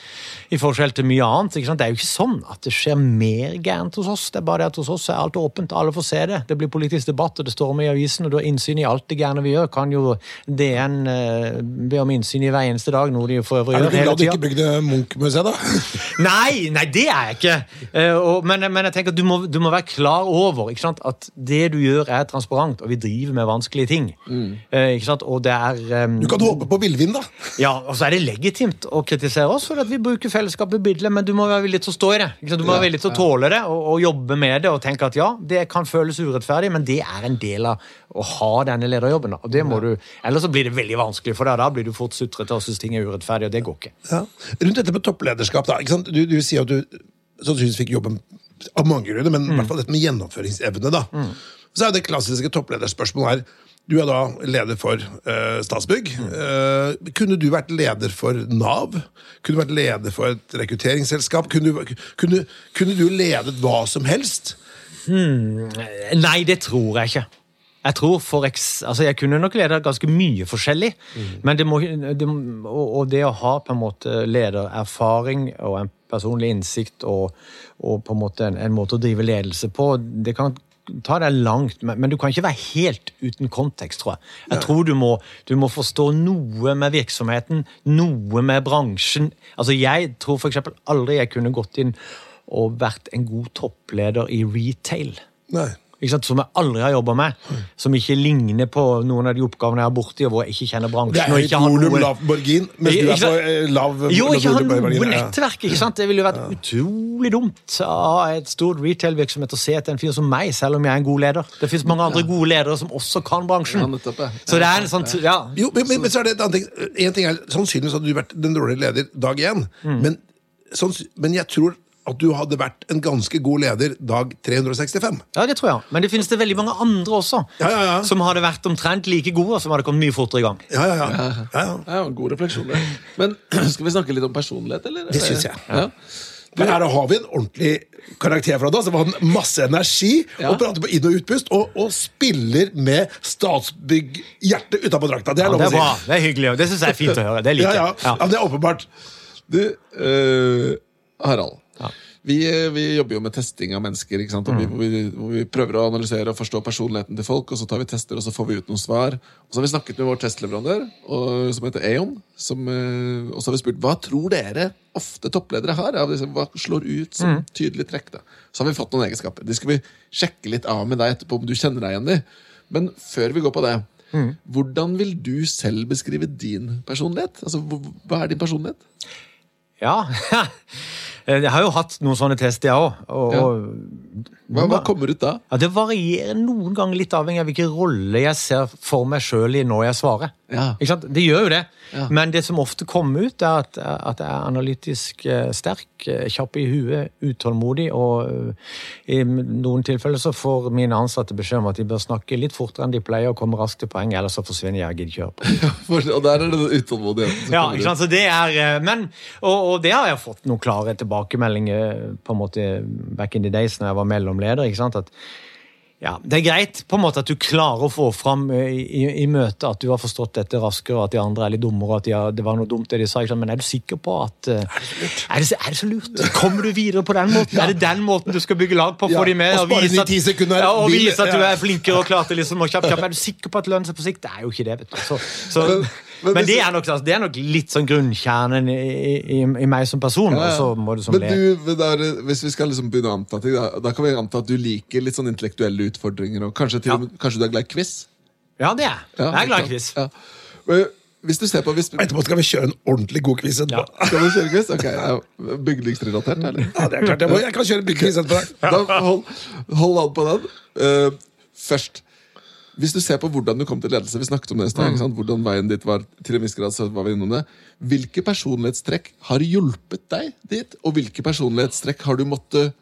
i forskjell til mye annet, ikke sant? det er jo ikke sånn at det skjer mer gærent hos oss. Det er bare det at hos oss er alt åpent, alle får se det. Det blir politisk debatt, og det står om i avisen, og du har innsyn i alt det gærne vi gjør. Kan jo DN eh, be om innsyn i hver eneste dag, noe de for øvrig Er du tida. Er du glad du ikke bygde Munch-museet, da? [LAUGHS] Nei, nei, det er jeg ikke. Uh, og, men, men jeg tenker at du må, du må være klar over ikke sant? at det du gjør, er transparent, og vi driver med vanskelige ting. Eh, ikke sant? Og det er um, Du kan håpe på villvin, da. ja, og så er det legitimt å kritisere oss for at vi bruker fellesskapet billig, men du må være villig til å stå i det. Ikke sant? Du må være villig til å tåle det og, og jobbe med det og tenke at ja, det kan føles urettferdig, men det er en del av å ha denne lederjobben. da. Og det må du, Ellers så blir det veldig vanskelig, for deg. da blir du fort sutrete og syns ting er urettferdig, og det går ikke. Ja. Rundt dette med topplederskap, da. Ikke sant? Du, du sier at du sannsynligvis fikk jobben av mange grunner, men i hvert fall dette med gjennomføringsevne. da. Så er det klassiske topplederspørsmålet her. Du er da leder for uh, Statsbygg. Uh, kunne du vært leder for Nav? Kunne du vært leder for et rekrutteringsselskap? Kunne du, kunne, kunne du ledet hva som helst? Nei, det tror jeg ikke. Jeg tror for eks, altså jeg kunne nok leda ganske mye forskjellig, men det må, det, og, og det å ha på en måte ledererfaring og en personlig innsikt og, og på en måte en, en måte å drive ledelse på, det kan ta deg langt, men, men du kan ikke være helt uten kontekst, tror jeg. Jeg tror du må, du må forstå noe med virksomheten, noe med bransjen. Altså Jeg tror eksempel aldri jeg kunne gått inn og vært en god toppleder i retail Nei. Ikke sant, som jeg aldri har jobba med. Som ikke ligner på noen av de oppgavene jeg har borti, og hvor jeg ikke kjenner Det bransjen. er høyt volum, lav margin, mens du er på eh, lav Jo, ikke ha noe nettverk. ikke sant? Det ville jo vært utrolig dumt av et stort retail-virksomhet å se etter en fyr som meg, selv om jeg er en god leder. Det fins mange andre gode ledere som også kan bransjen. Ja. Så det er en sånn, ja. Jo, men, men, men så er det et annet ting. En ting er, Sannsynligvis hadde du vært den dårlige leder dag én, Mm. men, sånn, men jeg tror at du hadde vært en ganske god leder dag 365. Ja, det tror jeg. Men det finnes det veldig mange andre også Ja, ja, ja. som hadde vært omtrent like gode, og som hadde kommet mye fortere i gang. Ja, ja, ja. ja, ja. Det er en god refleksjon. Men [CLEARS THROAT] skal vi snakke litt om personlighet, eller? Det synes jeg. Ja. Men her har vi en ordentlig karakter fra deg, som har masse energi, Ja. og prater på inn- og utpust, og, og spiller med Statsbygg-hjertet utapå drakta. Det er Ja, lov å si. bra. Det er hyggelig, det syns jeg er fint å høre. Det liker liker ja. jeg. ja, men det er åpenbart. Du, eh, Harald. Ja. Vi, eh, vi jobber jo med testing av mennesker, ikke sant? Og vi, hvor, vi, vi prøver å analysere og forstå personligheten til folk, og så tar vi tester, og så får vi ut noen svar. Og så har vi snakket med vår testleverandør, og, som heter Aon, som, eh, og så har vi spurt hva tror dere ofte toppledere har? Av disse, hva slår ut som tydelig trekk? da? Så har vi fått noen egenskaper. De skal vi sjekke litt av med deg etterpå, om du kjenner deg igjen i. Men før vi går på det, hvordan vil du selv beskrive din personlighet? Altså, Hva er din personlighet? Ja. [LAUGHS] Jeg har jo hatt noen sånne tester, jeg òg. Og, Ja. og Hva, hva kommer ut da? Ja, Det varierer noen ganger litt avhengig av hvilken rolle jeg ser for meg sjøl i når jeg svarer. Ja. Det gjør jo det. Ja. Men det som ofte kommer ut, er at, at jeg er analytisk eh, sterk, eh, kjapp i huet, utålmodig, og eh, i noen tilfeller så får mine ansatte beskjed om at de bør snakke litt fortere enn de pleier, og komme raskt til poeng, ellers så forsvinner jeg og gidder ikke høre på. [LAUGHS] Og der er det den utålmodigheten Ja, kommer ikke ut. sant? Så det er, men, og, og det har jeg fått noen klare tilbakemeldinger på en måte back in the days når jeg var mellomleder. ikke sant? At ja, Det er greit på en måte at du klarer å få fram eh, i, i, i møtet at du har forstått dette raskere, og at de andre er litt dummere, og at de har, det var noe dumt det de sa. Men er du sikker på at eh, Er det, så- er det så lurt? Kommer du videre på den måten? Er det den måten du skal bygge lag på? Ja, de med, og og vise at, ja, og vise at du er flinkere og klar til liksom å kjapp, kjapp. Er du sikker på at det lønner seg på sikt? Det er jo ikke det, vet du. Så, så, Men- men, det, er nok, altså, det er nok litt sånn grunnkjernen i, i, i meg som person. Ja, ja. Og så må du som Men du, er det- hvis vi skal liksom begynne å anta ting, da, da kan vi anta at du liker litt sånn intellektuelle utfordringer. Og kanskje, til, ja. kanskje du er glad i quiz? Ja, det er jeg. Ja, Jeg er glad i quiz. Ja. Men Hvis du ser på hvis, Etterpå skal vi kjøre en ordentlig god quiz etterpå. Ja. Skal vi kjøre quiz? Ok, Bygningsrelatert, eller? Ja, det er klart. Jeg, må, jeg kan kjøre en quiz etterpå. Da, hold, hold an på den. Uh, først. Hvis du ser på hvordan du kom til ledelse, vi snakket om det i sted, ikke sant? hvordan veien ditt var, til en viss grad så var vi innom det. Hvilke personlighetstrekk har hjulpet deg dit, og hvilke personlighetstrekk har du måttet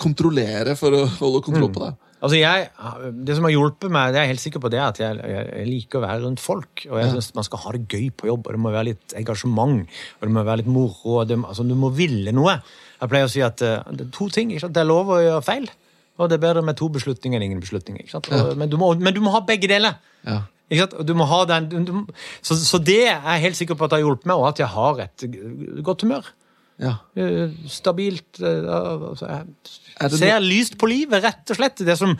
kontrollere for å holde kontroll på deg? Altså jeg, Det som har hjulpet meg, det er jeg helt sikker på, det er at jeg, jeg, liker å være rundt folk. Og jeg synes man skal ha det gøy på jobb, og det må være litt engasjement. Og det må være litt moro. og det, altså, Du må ville noe. Jeg pleier å si at uh, det er to ting. Ikke? Det er lov å gjøre feil. Og det er bedre med to beslutninger enn ingen beslutninger. Og, men, du må, men du må ha begge deler. Den, du, du, så, så det er jeg helt sikker på at det har hjulpet meg, og at jeg har et godt humør. Ja. Eh, Stabilt eh, altså, Jeg Er ser lyst på livet, rett og slett. Det som,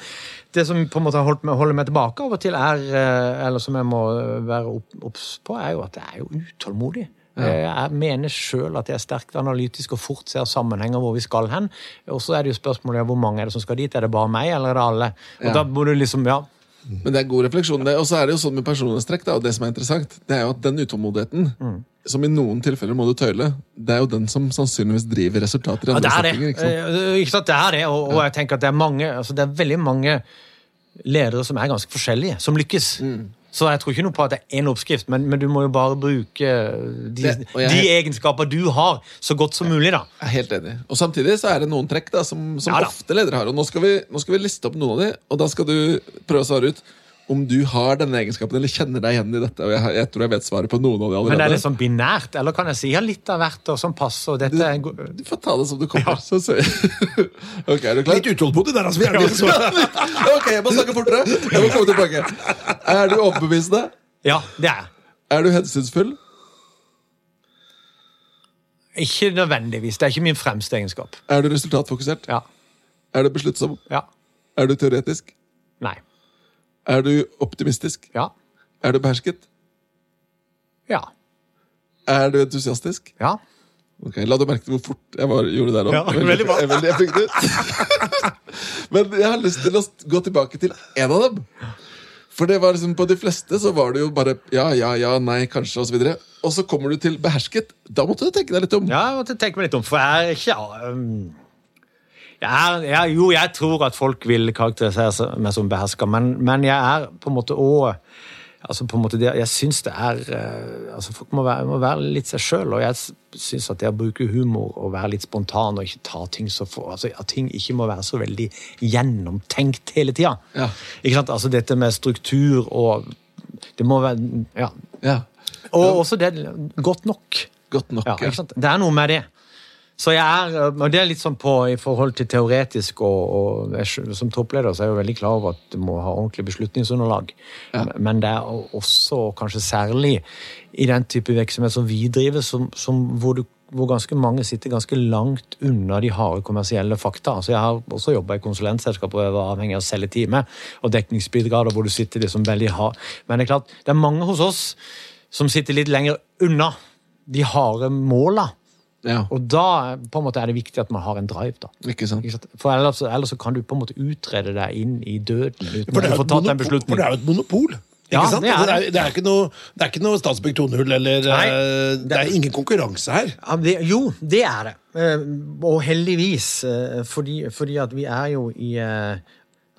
det som på en måte meg, holder meg tilbake av og til, er, eh, eller som jeg må være obs på, er jo at jeg er jo utålmodig. Eh, Jeg mener sjøl at jeg er sterkt analytisk og fort ser sammenhenger hvor vi skal hen. Og så er det jo spørsmålet ja, hvor mange er det som skal dit. Er det bare meg, eller er det alle? Og Ja. da må du liksom, ja, Men det er god refleksjon. det. Og så er det jo sånn med personlighetstrekk, og det som er interessant, det er jo at den utålmodigheten, som i noen tilfeller må du tøyle, det er jo den som sannsynligvis driver resultater i Ja, andre det. settinger. ikke sant? Eh, Ikke sant? Det er det, og, og jeg tenker at det er mange, altså det er veldig mange ledere som er ganske forskjellige, som lykkes. Mm. Så jeg tror ikke noe på at det er én oppskrift, men, men du må jo bare bruke de, Det- og jeg- de egenskaper du har, så godt som mulig, da. Jeg er helt enig. Og samtidig så er det noen trekk da, som, som Ja da. ofte ledere har. Og nå skal, vi, nå skal vi liste opp noen av de, og da skal du prøve å svare ut om du har denne egenskapen, eller kjenner deg igjen i dette. Og jeg, jeg tror jeg vet svaret på noen av de allerede. Men det er litt sånn binært, eller kan jeg si ja, litt av hvert og som passer, og dette god Du får ta det som det kommer. Så ser [LAUGHS] ok, er du klar? Litt utålmodig der, altså. Vi er litt så- [LAUGHS] ok, jeg må snakke fortere. Jeg må komme tilbake. Er du overbevisende? Ja, det er jeg. Er du hensynsfull? Ikke nødvendigvis. Det er ikke min fremste egenskap. Er du resultatfokusert? Ja. Er du besluttsom? Ja. Er du teoretisk? Nei. Er du optimistisk? Ja. Er du behersket? Ja. Er du entusiastisk? Ja. Ok, La du merke til hvor fort jeg var, gjorde det der Ja, også? veldig bra. veldig effektivt. [LAUGHS] Men jeg har lyst til å gå tilbake til en av dem. For det var liksom på de fleste så var det jo bare ja, ja, ja, nei, kanskje, osv. Og, så og så kommer du til behersket. Da måtte du tenke deg litt om. Ja, jeg måtte tenke meg litt om, for jeg er ikke um, jeg er, jeg, Jo, jeg tror at folk vil karakterisere meg som beherska, men, men jeg er på en måte òg altså på en måte det, Jeg syns det er eh, altså Folk må være, må være litt seg sjøl, og jeg syns at det å bruke humor og være litt spontan og ikke ta ting så for, altså At ting ikke må være så veldig gjennomtenkt hele tida. Ja. Ikke sant? Altså dette med struktur og Det må være Ja. Ja, Og også det godt nok. Godt nok. Ja? Det er noe med det. Så jeg er, og det er litt sånn på i forhold til teoretisk, og, og jeg, som toppleder så er jeg jo veldig klar over at du må ha ordentlig beslutningsunderlag. Men det er også, kanskje særlig, i den type virksomhet som vi driver, som, som hvor, du, hvor ganske mange sitter ganske langt unna de harde kommersielle fakta. Altså jeg har også jobba i konsulentselskaper jeg var avhengig av å selge time og dekningsbidrag, hvor du sitter liksom veldig hard. Men det er klart, det er mange hos oss som sitter litt lenger unna de harde måla. Ja, Og da på en måte er det viktig at man har en drive. da. ikke sant? Ikke sant? For ellers, ellers kan du på en måte utrede deg inn i døden uten For å få tatt en monopol. For det er jo et monopol. Ikke Ja, sant? det er Altså, det, det. er, det, er ikke noe, det er ikke noe Statsbygg 2.0 eller Nei, det, Det er ingen konkurranse her. Ja, det, jo, det er det. Eh, Og heldigvis, eh, fordi, fordi at vi er jo i eh,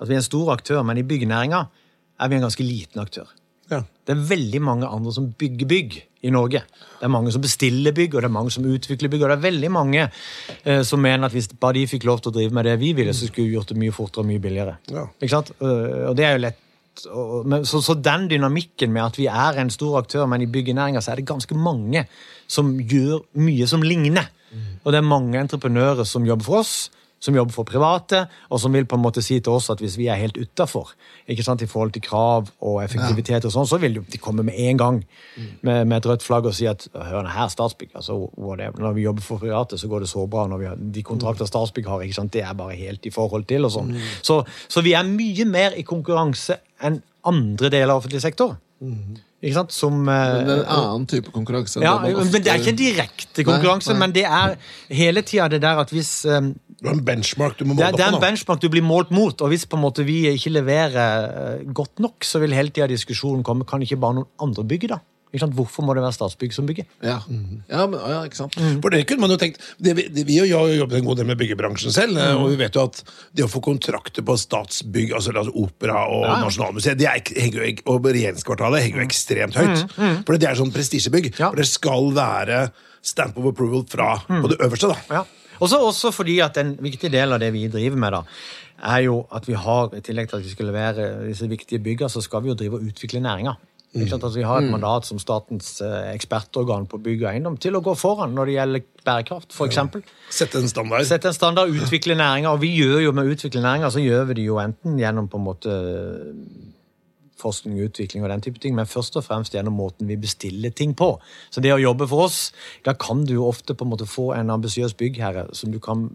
At vi er en stor aktør, men i byggenæringa er vi en ganske liten aktør. Ja. Det er veldig mange andre som bygger bygg i Norge. Det er mange som bestiller bygg, og det er mange som utvikler bygg. Og det er veldig mange eh, som mener at hvis bare de fikk lov til å drive med det vi ville, så skulle vi gjort det mye fortere og mye billigere. Ja. Ikke sant? Eh, og det er jo lett. så, så den dynamikken med at vi er en stor aktør, men i byggenæringa så er det ganske mange som gjør mye som ligner. Og det er mange entreprenører som jobber for oss, som jobber for private, og som vil på en måte si til oss at hvis vi er helt utafor i forhold til krav og effektivitet, og sånn, så vil de komme med en gang med, med et rødt flagg og si at hør nå her, Statsbygg, altså, whatever. når vi jobber for private, så går det så bra. når vi har, De kontrakter Statsbygg har, ikke sant? det er bare helt i forhold til. og sånn. Så, så vi er mye mer i konkurranse enn andre deler av offentlig sektor. Ikke sant? Som, eh, Men det er en annen type konkurranse. ja, ofte- men Det er ikke en direkte konkurranse, Nei, nei. men det er hele tida det der at hvis eh, Du har en benchmark du må det måle er, det er på. en benchmark du blir målt mot, og hvis på en måte vi ikke leverer eh, godt nok, så vil hele tida diskusjonen komme kan ikke bare noen andre bygge, da? Ikke sant? Hvorfor må det være Statsbygg som bygger? Ja, ja, men, ja ikke sant? For det kunne man jo tenkt det, vi- det, Vi har jo jobbet en god del med byggebransjen selv, mm. og vi vet jo at det å få kontrakter på Statsbygg, altså, altså Opera og Nasjonalmuseet, det er, henger jo, og regjeringskvartalet henger jo ekstremt høyt. For det er sånn prestisjebygg. Ja. For det skal være stamp of approval fra på det øverste, da. Ja. Også, også fordi at en viktig del av det vi driver med, da, er jo at vi har, i tillegg til at vi skal levere disse viktige byggene, så skal vi jo drive og utvikle næringa. Mm. Altså, vi har et mandat som statens eh, ekspertorgan på bygg og eiendom til å gå foran når det gjelder bærekraft, f.eks. Sette en standard. Sette en standard, utvikle næringa. Og vi gjør jo med utvikle næringa, så gjør vi det jo enten gjennom på en måte forskning og utvikling og den type ting, men først og fremst gjennom måten vi bestiller ting på. Så det å jobbe for oss, da kan du jo ofte på en måte få en ambisiøs byggherre som du kan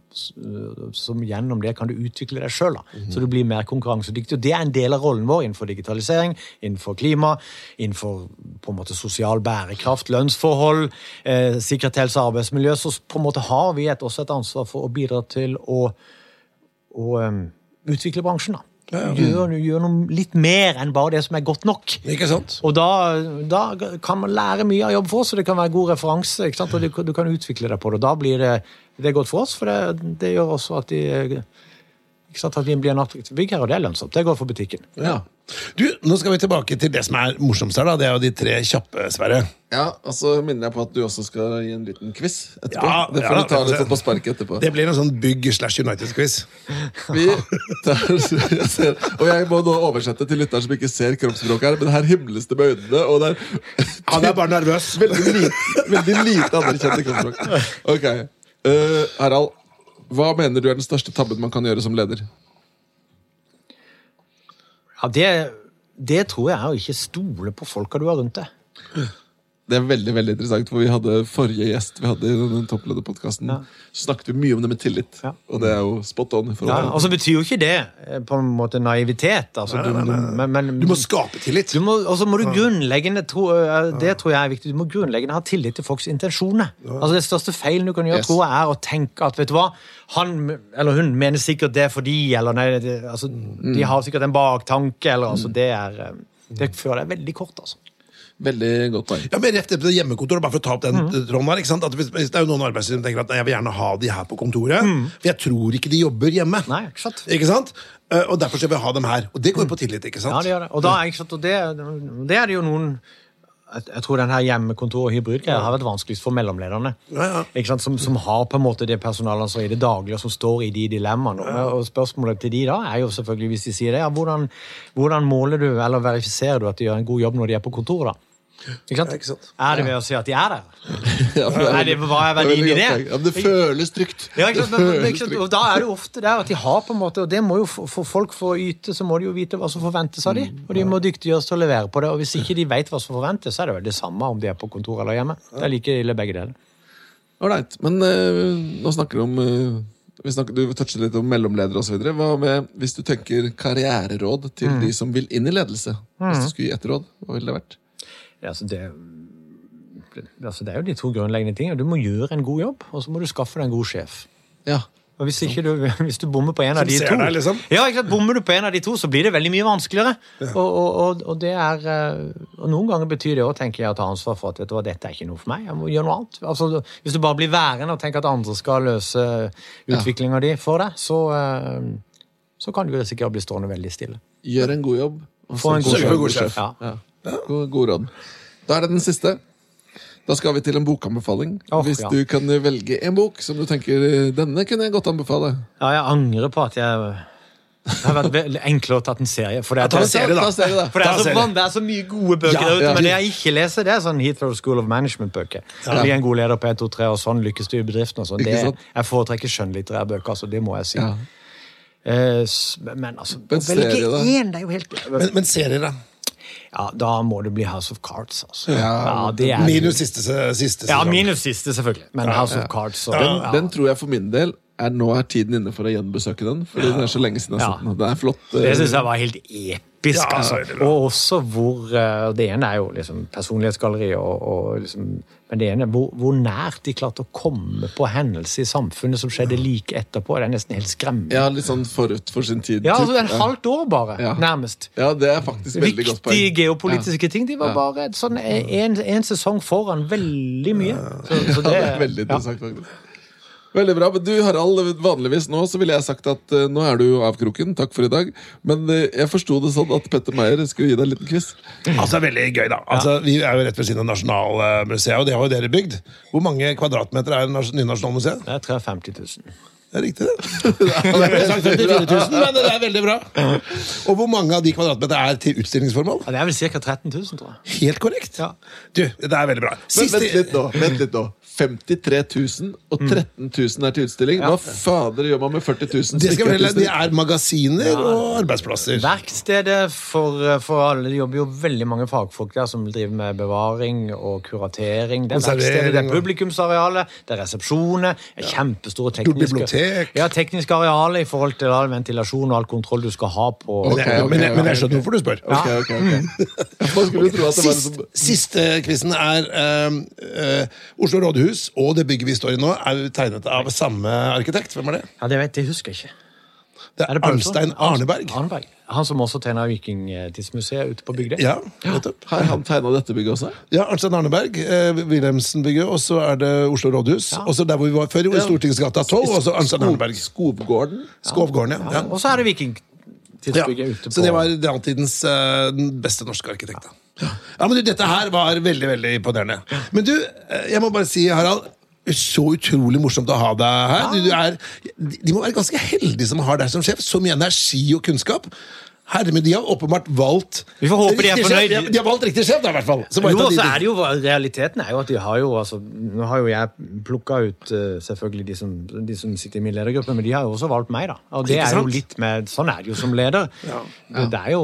som gjennom det kan du utvikle deg sjøl, så du blir mer konkurransedyktig. Og det er en del av rollen vår innenfor digitalisering, innenfor klima, innenfor på en måte sosial bærekraft, lønnsforhold, eh, sikkerhet, helse og arbeidsmiljø. Så på en måte har vi et, også et ansvar for å bidra til å, å um, utvikle bransjen. da. Gjør, gjør noe litt mer enn bare det som er godt nok. Ikke sant? Og da, da kan man lære mye av jobb for oss, og det kan være god referanse. ikke sant? Og du, du kan utvikle deg på det. Og Da blir det, det er godt for oss, for det, det gjør også at, de? At vi blir en attraktiv byggherre, og det er lønnsomt. Det går for butikken. Ja. Du, Nå skal vi tilbake til det som er morsomst her. da Det er jo de tre kjappe, Sverre. ja, og så minner jeg på at du også skal gi en liten quiz etterpå. Ja, det får ja, du ta litt sånn på sparket etterpå. Det blir en sånn bygg slash United-quiz. Vi tar, [LAUGHS] jeg ser, og jeg må nå oversette til lytteren som ikke ser kroppsspråket her, men her himles det med øynene, og det er Han er bare nervøs. [LAUGHS] veldig lite, veldig lite anerkjente kroppsspråk. Ok, uh, Harald, hva mener du er den største tabben man kan gjøre som leder? Ja, det, det tror jeg er å ikke stole på folka du har rundt deg. Det er veldig veldig interessant, for vi hadde forrige gjest vi hadde i den topplederpodkasten. Så snakket vi mye om det med tillit, Ja. og det er jo spot on. Ja, og så betyr jo ikke det eh, på en måte naivitet. Altså, du, du, men, men, Du må skape tillit. Og så må du grunnleggende tro, eh, Det tror jeg er viktig. Du må grunnleggende ha tillit til folks intensjoner. Altså Det største feilen du kan gjøre, Yes. tror jeg, er å tenke at vet du hva, han eller hun mener sikkert det fordi eller nei, det, altså, De har sikkert en baktanke, eller altså Det er eh, Det fører deg veldig kort, altså. Veldig godt poeng. Ja, men rett etter hjemmekontoret, bare for å ta opp den tråden her, ikke sant? At hvis, det er jo noen arbeidsgivere som tenker at «Nei, jeg vil gjerne ha de her på kontoret, for jeg tror ikke de jobber hjemme. Nei, ikke sant? Ikke sant? Eh, Og derfor skal vi ha dem her. Og det går på tillit, ikke sant? Ja, det gjør det. Og, da, ikke sant, og det, det er det jo noen jeg, tror den her hjemmekontor- og hybridgreia har vært vanskeligst for mellomlederne. Ja, ja. Ikke sant? Som, som har på en måte det personalansvaret i det daglige, som står i de dilemmaene. Og spørsmålet til de da er jo selvfølgelig, hvis de sier det, ja, hvordan, hvordan måler du eller verifiserer du at de gjør en god jobb når de er på kontoret? da? Ikke sant? Ja, ikke sant? Er det ved å si at de er der? [LAUGHS] Ja, er, er det- hva er verdien i det? Ja, men det føles trygt. Ja, ikke sant? Det Men, ikke sant? Og da er det jo ofte der at de har på en måte, og det må jo for, for folk få yte, så må de jo vite hva som forventes av dem. Og de må dyktiggjøres til å levere på det. Og hvis ikke de vet hva som forventes, så er det vel det samme om de er på kontor eller hjemme. Det er like ille begge deler. Ålreit. Men uh, nå snakker du om uh vi snakker, Du touchet litt om mellomledere osv. Hva med hvis du tenker karriereråd til de som vil inn i ledelse? Hvis du skulle gi et råd, hva ville det vært? Ja, altså det, altså det er jo de to grunnleggende tingene. Du må gjøre en god jobb, og så må du skaffe deg en god sjef. Ja. Og hvis, ikke du, [LAUGHS] hvis du bommer på en av de to deg, liksom. Ja, ikke sant? Bommer du på en av de to, så blir det veldig mye vanskeligere. Og, og, og, og, det er, eh, og noen ganger betyr det òg, tenker jeg, å ta ansvar for at vet du hva, dette er ikke noe for meg. Jeg må gjøre noe annet. Altså, hvis du bare blir værende og tenker at andre skal løse utviklinga di for deg, så, eh, så kan du risikere å bli stående veldig stille. Gjør en god jobb. Få en god Sørg for god sjef. Ja. Ja. God, råd. Da er det den siste. Da skal vi til en bokanbefaling. Oh, Hvis ja. du kan velge en bok som du tenker denne kunne jeg godt anbefale. ja, jeg angrer på at jeg Det har vært enklere å ta en serie. For det, er, så, er mye gode bøker Ja, der ute, ja. men det jeg ikke leser, det er sånn Heathrow School of Management-bøker. Bli en god leder på 1, 2, 3, og sånn lykkes du i bedriften. Og sånn. Det, jeg foretrekker skjønnlitterære bøker, altså, det må jeg si. Ja. Eh, men altså, å Men velge én, det er jo helt Men, men serier, da? Ja, da må det bli House of Cards, altså. Ja, det er Minus siste, siste sesong. Ja, minus siste, selvfølgelig. Men House of Cards og Den, ja. den tror jeg for min del er nå er tiden inne for å gjenbesøke den. Fordi den er så lenge siden jeg har Ja. sett den. Det er flott. eh, Det syns jeg var helt episk. Ja, altså. Og også hvor eh, Det ene er jo liksom personlighetsgalleri, og, og liksom, men det ene hvor, hvor nært de klarte å komme på hendelser i samfunnet som skjedde like etterpå. Det er nesten helt skremmende. Ja, litt sånn forut for sin tid. Ja, altså En halvt år bare, Ja. nærmest. Ja, det er faktisk veldig godt poeng. Viktige geopolitiske ting. De var Ja. bare sånn en, en sesong foran veldig mye. Så, så Ja, det, det er veldig interessant, faktisk. Veldig bra. Men du, Harald, vanligvis nå så ville jeg sagt at eh, nå er du av kroken. Takk for i dag. Men eh, jeg forsto det sånn at Petter Meyer skulle gi deg en liten quiz. Altså, veldig gøy, da. Altså, Vi er jo rett ved siden av Nasjonalmuseet, og det har jo dere bygd. Hvor mange kvadratmeter er Nynasjonalmuseet? nye Nasjonalmuseet? det er 53 000. Det er riktig, det. [LAUGHS] det er sagt 54 000, men det er veldig bra. Og hvor mange av de kvadratmeterne er til utstillingsformål? Ja, det er vel ca. 13 000, tror jeg. Helt korrekt. Ja. Du, det er veldig bra. Men vent litt nå. vent litt nå 53 000 og 13 000 er til utstilling. Hva fader gjør man med 40 000? som Det er det er magasiner og arbeidsplasser. Verkstedet for, for alle. Det jobber jo veldig mange fagfolk der som driver med bevaring og kuratering. Det er verkstedet, det er publikumsarealet, det er resepsjoner, er kjempestore tekniske bibliotek. Ja, teknisk areal i forhold til all ventilasjon og all kontroll du skal ha på Men jeg, ok, men, jeg, men jeg skjønner hvorfor du spør. Ja. [LAUGHS] det Sist, siste quizen er ehm, uh, Oslo rådhus og det bygget vi står i nå, er tegnet av samme arkitekt. Hvem er det? Ja, det vet jeg, husker jeg ikke. Det er det Arnstein Arneberg. Arneberg. Han som også tegna Vikingtidsmuseet ute på Bygdøy. Ja, nettopp. Har han tegna dette bygget også? Ja, Arnstein Arneberg, eh, Wilhelmsen-bygget, og så er det Oslo rådhus. Og så der hvor vi var før, jo, i Stortingsgata 12, og så Arnstein Arneberg. Skovgården? Skovgården, ja. ja. Og så er det Ja, Vikingtidsbygget ute på så det var datidens eh, den beste norske arkitekt. Ja, men du, Dette her var veldig veldig imponerende. Men du, eh, jeg må bare si, Harald, så utrolig morsomt å ha deg her. Du, du er, de må være ganske heldige som har deg som sjef. Så mye energi og kunnskap. Herre min, De har åpenbart valgt Vi får håpe de er fornøyd. De De har valgt riktig sjef, da, i hvert fall. Jo, så er det jo, Realiteten er jo at de har jo altså, Nå har jo jeg plukka ut eh, selvfølgelig de som, de som sitter i min ledergruppe, men de har jo også valgt meg. da Og det er jo litt med Sånn er det jo som leder. Ja. Det, det er jo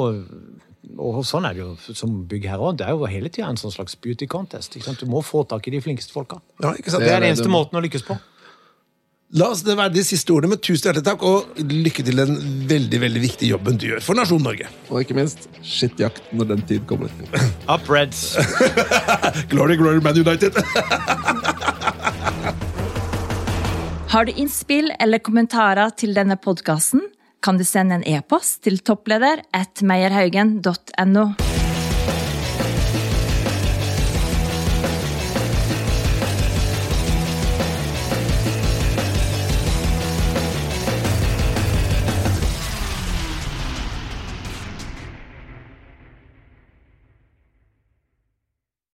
og sånn er det jo som byggherre òg. Det er jo hele tida en sånn slags beauty contest. Ikke sant? Du må få tak i de flinkeste folka. Ja, ikke sant? Det er den eneste det... måten å lykkes på. La oss det være de siste ordene, men tusen hjertelig takk, og lykke til den veldig veldig viktige jobben du gjør for nasjonen Norge. Og ikke minst skittjakt når den tid kommer. [LAUGHS] Up Reds! [LAUGHS] Glory, glory, Man United! Har du innspill eller kommentarer til denne podkasten, kan du sende en e-post til toppleder at meierhaugen.no.